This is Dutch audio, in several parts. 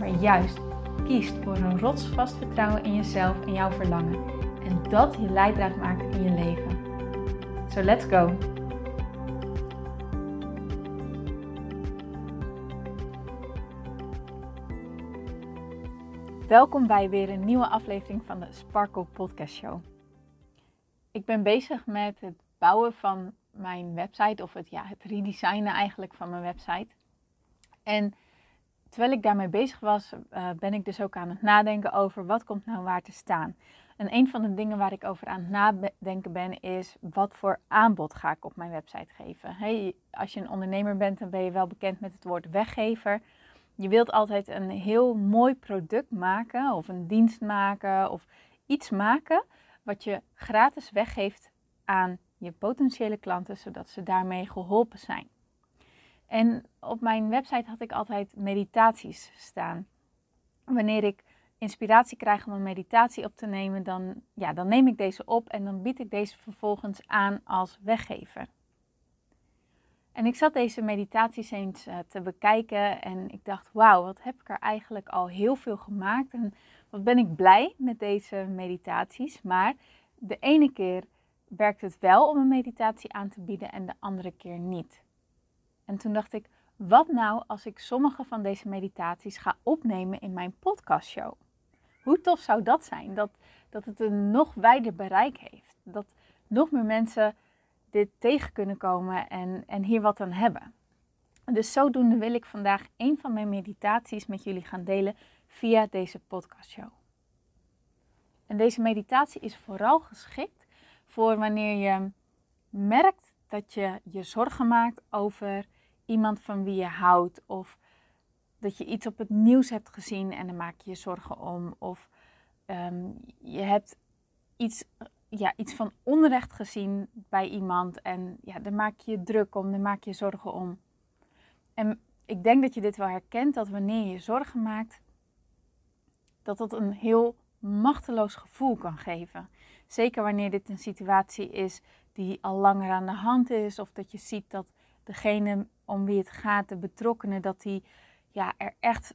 maar juist kiest voor een rotsvast vertrouwen in jezelf en jouw verlangen. En dat je leidraad maakt in je leven. So let's go! Welkom bij weer een nieuwe aflevering van de Sparkle Podcast Show. Ik ben bezig met het bouwen van mijn website, of het, ja, het redesignen eigenlijk van mijn website. En terwijl ik daarmee bezig was, uh, ben ik dus ook aan het nadenken over wat komt nou waar te staan. En een van de dingen waar ik over aan het nadenken ben, is wat voor aanbod ga ik op mijn website geven. Hey, als je een ondernemer bent, dan ben je wel bekend met het woord weggever. Je wilt altijd een heel mooi product maken, of een dienst maken, of iets maken wat je gratis weggeeft aan je potentiële klanten, zodat ze daarmee geholpen zijn. En op mijn website had ik altijd meditaties staan. Wanneer ik inspiratie krijg om een meditatie op te nemen, dan, ja, dan neem ik deze op en dan bied ik deze vervolgens aan als weggever. En ik zat deze meditaties eens uh, te bekijken en ik dacht, wauw, wat heb ik er eigenlijk al heel veel gemaakt. En wat ben ik blij met deze meditaties. Maar de ene keer werkt het wel om een meditatie aan te bieden en de andere keer niet. En toen dacht ik, wat nou als ik sommige van deze meditaties ga opnemen in mijn podcastshow? Hoe tof zou dat zijn? Dat, dat het een nog wijder bereik heeft. Dat nog meer mensen dit tegen kunnen komen en, en hier wat aan hebben. Dus zodoende wil ik vandaag een van mijn meditaties met jullie gaan delen via deze podcastshow. En deze meditatie is vooral geschikt voor wanneer je merkt dat je je zorgen maakt over iemand van wie je houdt. Of dat je iets op het nieuws hebt gezien en dan maak je je zorgen om. Of ehm, je hebt iets, ja, iets van onrecht gezien bij iemand en ja, daar maak je je druk om, daar maak je zorgen om. En ik denk dat je dit wel herkent, dat wanneer je zorgen maakt, dat dat een heel machteloos gevoel kan geven. Zeker wanneer dit een situatie is die al langer aan de hand is, of dat je ziet dat degene om wie het gaat, de betrokkenen, dat die ja, er echt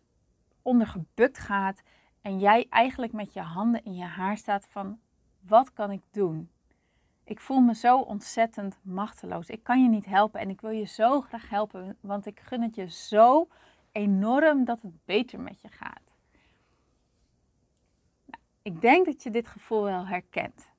onder gebukt gaat. En jij eigenlijk met je handen in je haar staat van wat kan ik doen? Ik voel me zo ontzettend machteloos. Ik kan je niet helpen en ik wil je zo graag helpen, want ik gun het je zo enorm dat het beter met je gaat. Nou, ik denk dat je dit gevoel wel herkent.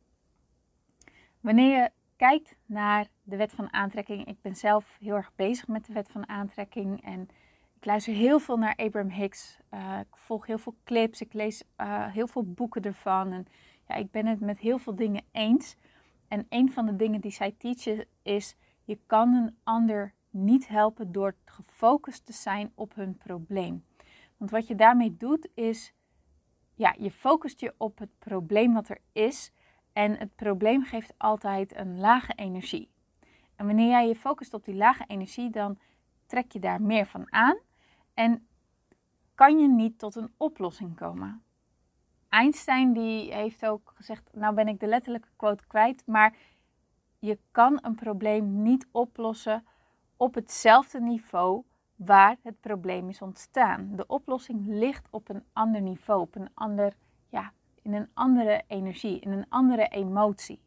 Wanneer je kijkt naar de wet van aantrekking. Ik ben zelf heel erg bezig met de wet van aantrekking en ik luister heel veel naar Abraham Hicks. Uh, ik volg heel veel clips, ik lees uh, heel veel boeken ervan en ja, ik ben het met heel veel dingen eens. En een van de dingen die zij teachen is: je kan een ander niet helpen door gefocust te zijn op hun probleem. Want wat je daarmee doet is, ja, je focust je op het probleem wat er is en het probleem geeft altijd een lage energie. En wanneer jij je focust op die lage energie, dan trek je daar meer van aan en kan je niet tot een oplossing komen. Einstein die heeft ook gezegd, nou ben ik de letterlijke quote kwijt, maar je kan een probleem niet oplossen op hetzelfde niveau waar het probleem is ontstaan. De oplossing ligt op een ander niveau, op een ander ja, in een andere energie, in een andere emotie.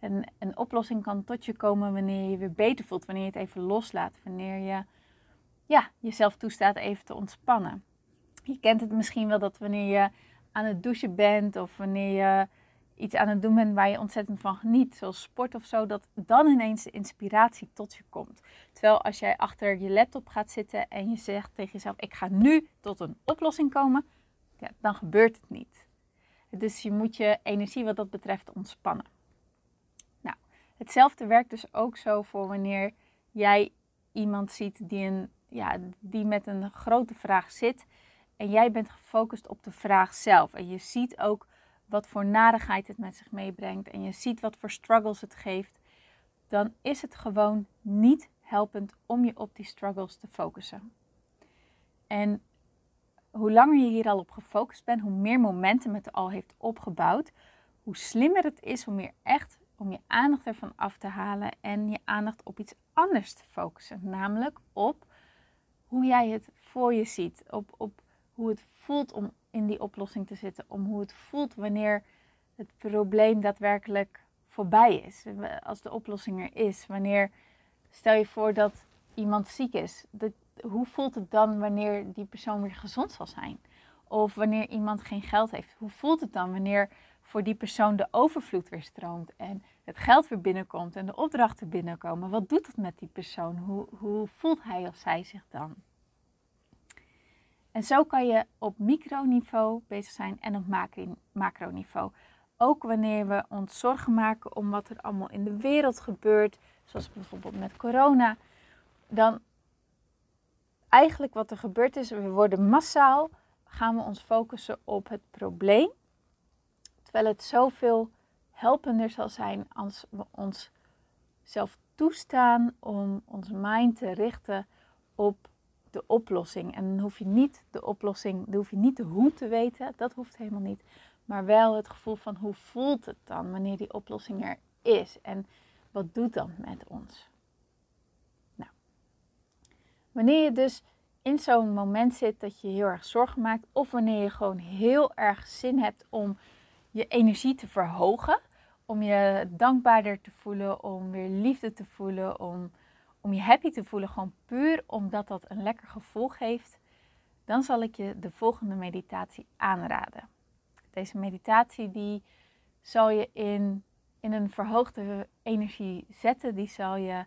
En een oplossing kan tot je komen wanneer je je weer beter voelt, wanneer je het even loslaat, wanneer je ja, jezelf toestaat even te ontspannen. Je kent het misschien wel dat wanneer je aan het douchen bent of wanneer je iets aan het doen bent waar je ontzettend van geniet, zoals sport of zo, dat dan ineens de inspiratie tot je komt. Terwijl als jij achter je laptop gaat zitten en je zegt tegen jezelf: Ik ga nu tot een oplossing komen, ja, dan gebeurt het niet. Dus je moet je energie wat dat betreft ontspannen. Nou, hetzelfde werkt dus ook zo voor wanneer jij iemand ziet die, een, ja, die met een grote vraag zit en jij bent gefocust op de vraag zelf. En je ziet ook wat voor narigheid het met zich meebrengt. En je ziet wat voor struggles het geeft. Dan is het gewoon niet helpend om je op die struggles te focussen. En hoe langer je hier al op gefocust bent, hoe meer momentum het al heeft opgebouwd, hoe slimmer het is om meer echt om je aandacht ervan af te halen en je aandacht op iets anders te focussen. Namelijk op hoe jij het voor je ziet, op, op hoe het voelt om in die oplossing te zitten, om hoe het voelt wanneer het probleem daadwerkelijk voorbij is, als de oplossing er is. Wanneer, stel je voor dat iemand ziek is, dat, hoe voelt het dan wanneer die persoon weer gezond zal zijn? Of wanneer iemand geen geld heeft, hoe voelt het dan wanneer voor die persoon de overvloed weer stroomt en het geld weer binnenkomt en de opdrachten binnenkomen? Wat doet het met die persoon? Hoe, hoe voelt hij of zij zich dan? En zo kan je op microniveau bezig zijn en op macroniveau. Ook wanneer we ons zorgen maken om wat er allemaal in de wereld gebeurt, zoals bijvoorbeeld met corona, dan eigenlijk wat er gebeurt is, we worden massaal, gaan we ons focussen op het probleem. Terwijl het zoveel helpender zal zijn als we ons zelf toestaan om onze mind te richten op de oplossing. En dan hoef je niet de oplossing, dan hoef je niet de hoe te weten, dat hoeft helemaal niet. Maar wel het gevoel van hoe voelt het dan wanneer die oplossing er is en wat doet dat met ons. Wanneer je dus in zo'n moment zit dat je heel erg zorgen maakt, of wanneer je gewoon heel erg zin hebt om je energie te verhogen, om je dankbaarder te voelen, om weer liefde te voelen, om om je happy te voelen, gewoon puur omdat dat een lekker gevoel geeft, dan zal ik je de volgende meditatie aanraden. Deze meditatie die zal je in, in een verhoogde energie zetten. Die zal je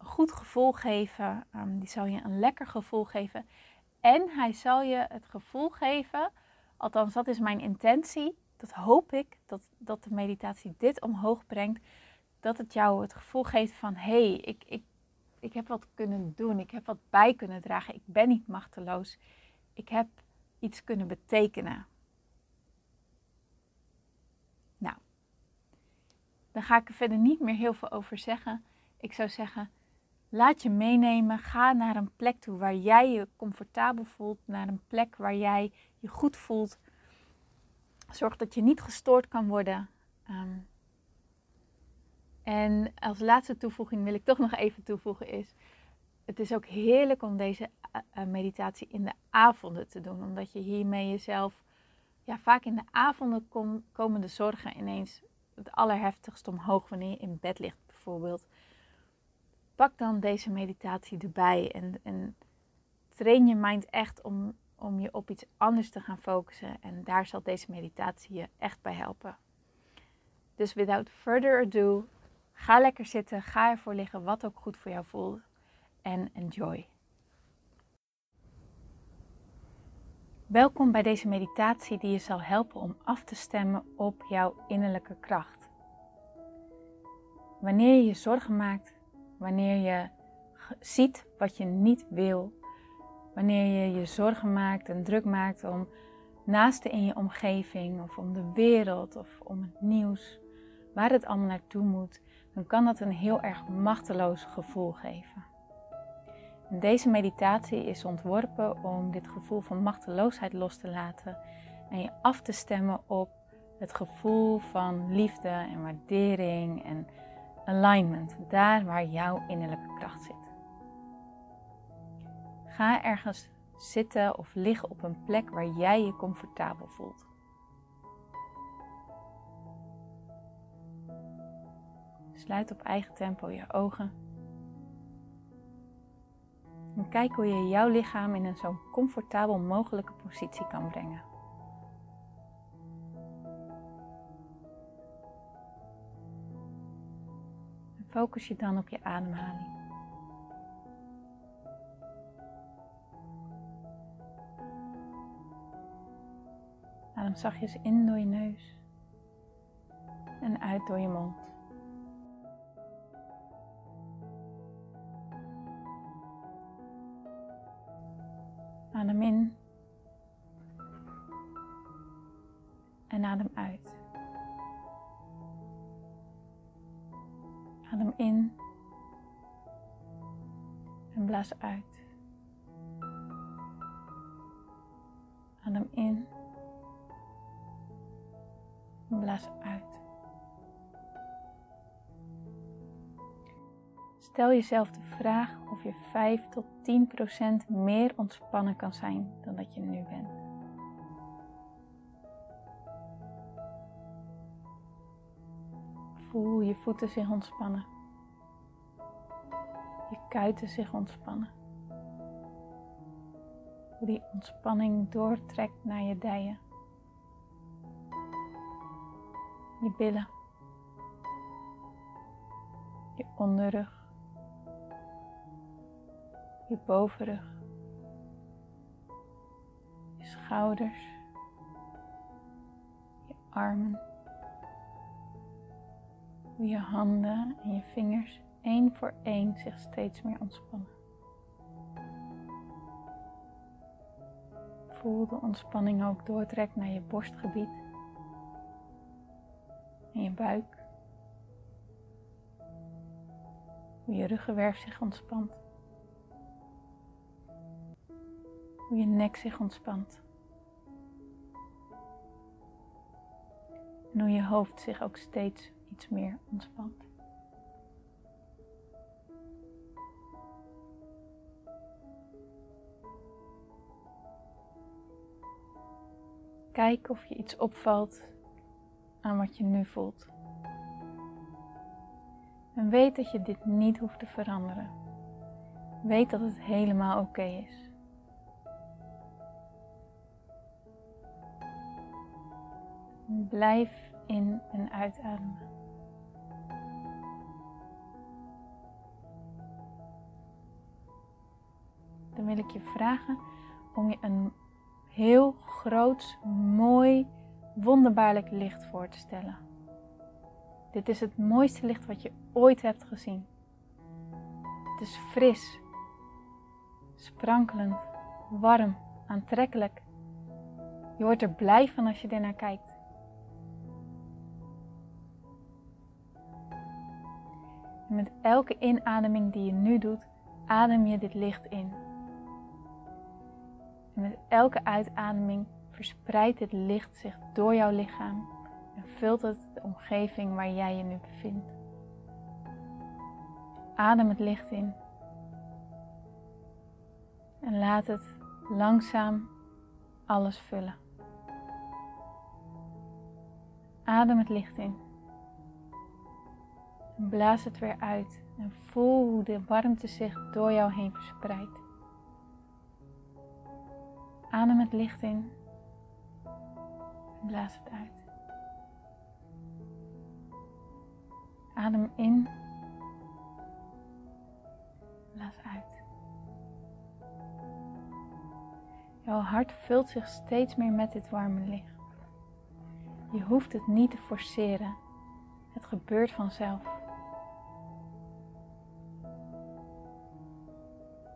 goed gevoel geven. Um, die zal je een lekker gevoel geven. En hij zal je het gevoel geven, althans dat is mijn intentie. Dat hoop ik, dat, dat de meditatie dit omhoog brengt. Dat het jou het gevoel geeft van, hé, hey, ik, ik ik heb wat kunnen doen. Ik heb wat bij kunnen dragen. Ik ben niet machteloos. Ik heb iets kunnen betekenen. Nou, dan ga ik er verder niet meer heel veel over zeggen. Ik zou zeggen, laat je meenemen. Ga naar een plek toe waar jij je comfortabel voelt. Naar een plek waar jij je goed voelt. Zorg dat je niet gestoord kan worden. Um, en als laatste toevoeging wil ik toch nog even toevoegen is, het is ook heerlijk om deze eh, eh, meditatie in de avonden te doen, omdat je hiermee jezelf, ja, vaak in de avonden komen de zorgen ineens het allerheftigst omhoog wanneer je in bed ligt bijvoorbeeld. Pak dan deze meditatie erbij en, en train je mind echt om, om je op iets anders te gaan focussen. En daar zal deze meditatie je echt bij helpen. Dus without further ado, Ga lekker zitten, ga ervoor liggen, wat ook goed voor jou voelt. En enjoy. Welkom bij deze meditatie die je zal helpen om af te stemmen op jouw innerlijke kracht. Wanneer je je zorgen maakt, wanneer je ziet wat je niet wil, wanneer je je zorgen maakt en druk maakt om naasten in je omgeving of om de wereld of om het nieuws, waar het allemaal naartoe moet, dan kan dat een heel erg machteloos gevoel geven. En deze meditatie is ontworpen om dit gevoel van machteloosheid los te laten en je af te stemmen op het gevoel van liefde en waardering en alignment, daar waar jouw innerlijke kracht zit. Ga ergens zitten of liggen op een plek waar jij je comfortabel voelt. Sluit op eigen tempo je ogen. En kijk hoe je jouw lichaam in een zo comfortabel mogelijke positie kan brengen. Focus je dan op je ademhaling. Adem zachtjes in door je neus en uit door je mond. Blaas uit. Adem in blaas uit. Stel jezelf de vraag of je 5 tot 10 procent meer ontspannen kan zijn dan dat je nu bent. Voel je voeten zich ontspannen. Je kuiten zich ontspannen. Hoe die ontspanning doortrekt naar je dijen. Je billen. Je onderrug je bovenrug, je schouders, je armen, hoe je handen en je vingers één voor één zich steeds meer ontspannen. Voel de ontspanning ook doortrekt naar je borstgebied en je buik. Hoe je ruggenwerf zich ontspant. hoe je nek zich ontspant. En hoe je hoofd zich ook steeds iets meer ontspant. Kijk of je iets opvalt aan wat je nu voelt. En weet dat je dit niet hoeft te veranderen. Weet dat het helemaal oké is. Blijf in en uitademen. Dan wil ik je vragen om je een heel groot, mooi, wonderbaarlijk licht voor te stellen. Dit is het mooiste licht wat je ooit hebt gezien. Het is fris, sprankelend, warm, aantrekkelijk. Je wordt er blij van als je ernaar kijkt. Met elke inademing die je nu doet, adem je dit licht in. En met elke uitademing verspreidt dit licht zich door jouw lichaam en vult het de omgeving waar jij je nu bevindt. Adem het licht in. En laat het langzaam alles vullen. Adem het licht in. Blaas het weer uit en voel hoe de warmte zich door jou heen verspreidt. Adem het licht in en blaas het uit. Adem in, blaas uit. Jouw hart vult zich steeds meer met dit warme licht. Je hoeft het niet te forceren. Het gebeurt vanzelf.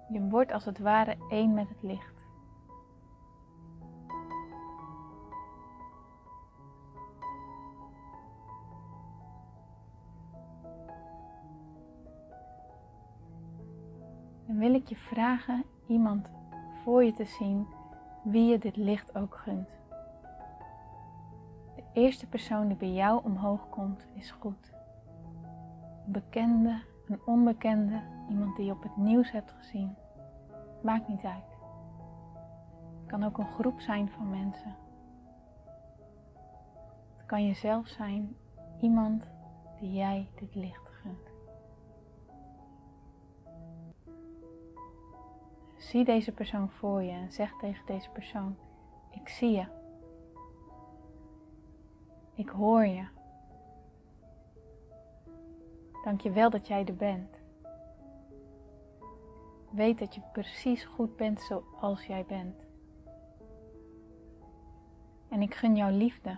Je wordt als het ware één met het licht. Je vragen iemand voor je te zien wie je dit licht ook gunt. De eerste persoon die bij jou omhoog komt is goed. Een bekende, een onbekende, iemand die je op het nieuws hebt gezien. Maakt niet uit. Het kan ook een groep zijn van mensen. Het kan jezelf zijn, iemand die jij dit licht Zie deze persoon voor je en zeg tegen deze persoon: Ik zie je. Ik hoor je. Dank je wel dat jij er bent. Weet dat je precies goed bent zoals jij bent. En ik gun jou liefde.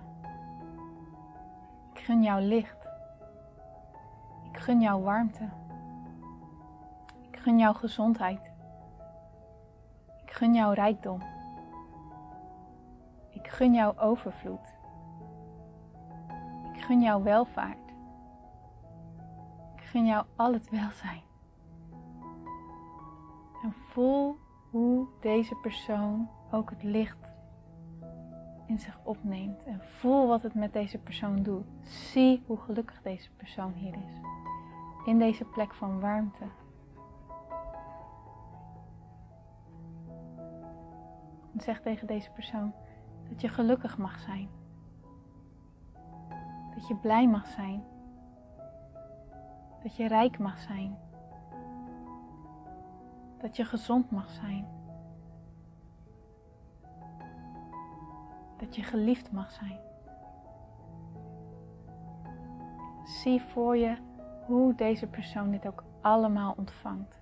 Ik gun jou licht. Ik gun jou warmte. Ik gun jou gezondheid. Ik gun jou rijkdom. Ik gun jou overvloed. gun jou welvaart. Ik gun jou al het welzijn. En voel hoe deze persoon ook het licht in zich opneemt. En voel wat het met deze persoon doet. Zie hoe gelukkig deze persoon hier is. In deze plek van warmte. En zeg tegen deze persoon dat je gelukkig mag zijn. Dat je blij mag zijn. Dat je rijk mag zijn. Dat je gezond mag zijn. Dat je geliefd mag zijn. Zie voor je hoe deze persoon dit ook allemaal ontvangt.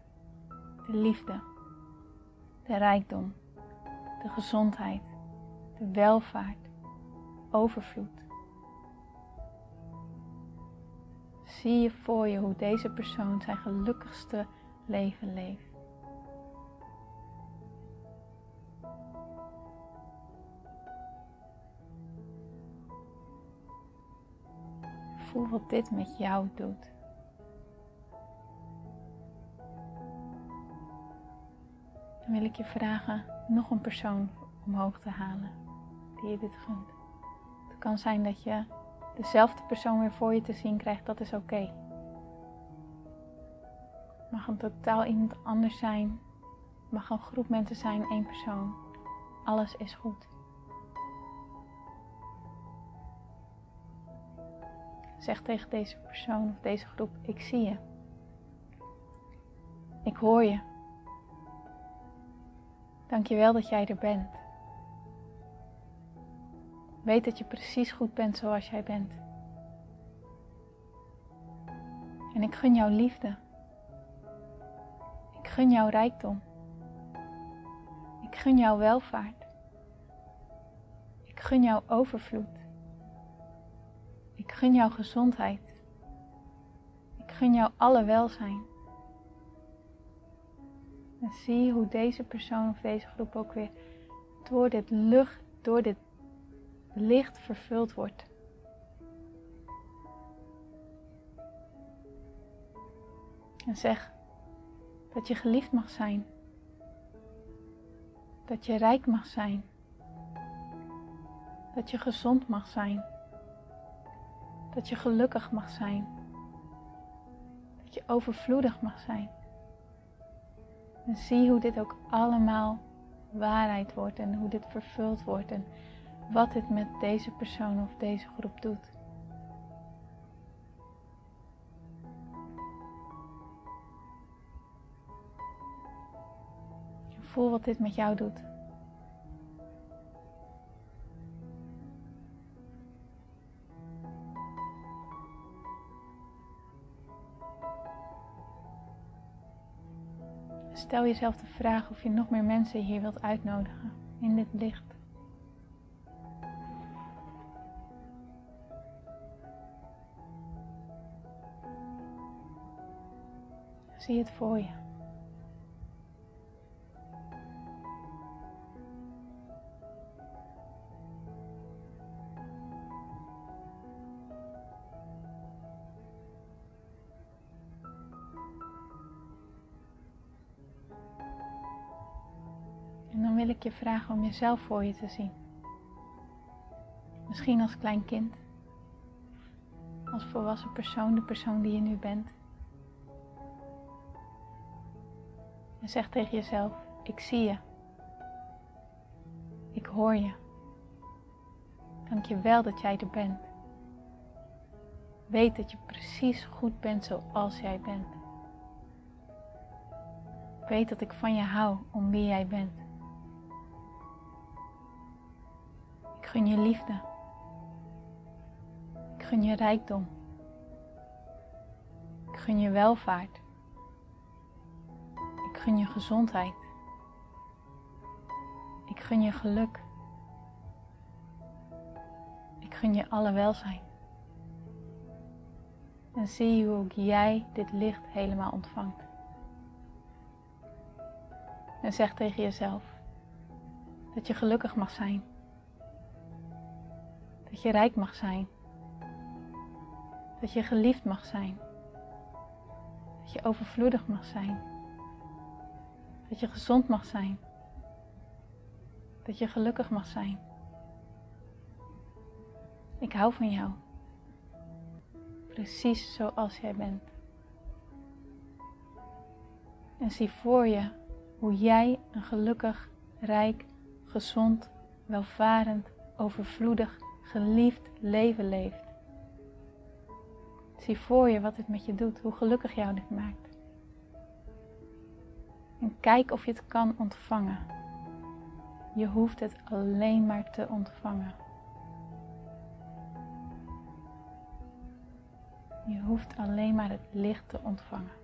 De liefde, de rijkdom, de gezondheid, de welvaart, overvloed. Zie je voor je hoe deze persoon zijn gelukkigste leven leeft. Voel wat dit met jou doet. Dan wil ik je vragen nog een persoon omhoog te halen die je dit gunt. Het kan zijn dat je dezelfde persoon weer voor je te zien krijgt, dat is oké. Het mag een totaal iemand anders zijn. Mag een groep mensen zijn, één persoon. Alles is goed. Zeg tegen deze persoon of deze groep: Ik zie je. Ik hoor je. Dank je wel dat jij er bent. Weet dat je precies goed bent zoals jij bent. En ik gun jou liefde. Ik gun jou rijkdom. Ik gun jou welvaart. Ik gun jou overvloed. Ik gun jou gezondheid. Ik gun jou alle welzijn. En zie hoe deze persoon of deze groep ook weer door dit lucht, door dit licht vervuld wordt. En zeg dat je geliefd mag zijn. Dat je rijk mag zijn. Dat je gezond mag zijn. Dat je gelukkig mag zijn. Dat je overvloedig mag zijn. En zie hoe dit ook allemaal waarheid wordt en hoe dit vervuld wordt en wat dit met deze persoon of deze groep doet. Voel wat dit met jou doet. Stel jezelf de vraag of je nog meer mensen hier wilt uitnodigen in dit licht. Zie het voor je. Vragen om jezelf voor je te zien. Misschien als klein kind, als volwassen persoon, de persoon die je nu bent. En zeg tegen jezelf: Ik zie je. Ik hoor je. Dank je wel dat jij er bent. Weet dat je precies goed bent zoals jij bent. Weet dat ik van je hou om wie jij bent. Gun je liefde. Ik gun je rijkdom. Ik gun je welvaart. Ik gun je gezondheid. Ik gun je geluk. Ik gun je alle welzijn. En zie hoe ook jij dit licht helemaal ontvangt. En zeg tegen jezelf dat je gelukkig mag zijn. Dat je rijk mag zijn. Dat je geliefd mag zijn. Dat je overvloedig mag zijn. Dat je gezond mag zijn. Dat je gelukkig mag zijn. Ik hou van jou. Precies zoals jij bent. En zie voor je hoe jij een gelukkig, rijk, gezond, welvarend, overvloedig, geliefd leven leeft. Zie voor je wat het met je doet, hoe gelukkig jou dit maakt. En kijk of je het kan ontvangen. Je hoeft het alleen maar te ontvangen. Je hoeft alleen maar het licht te ontvangen.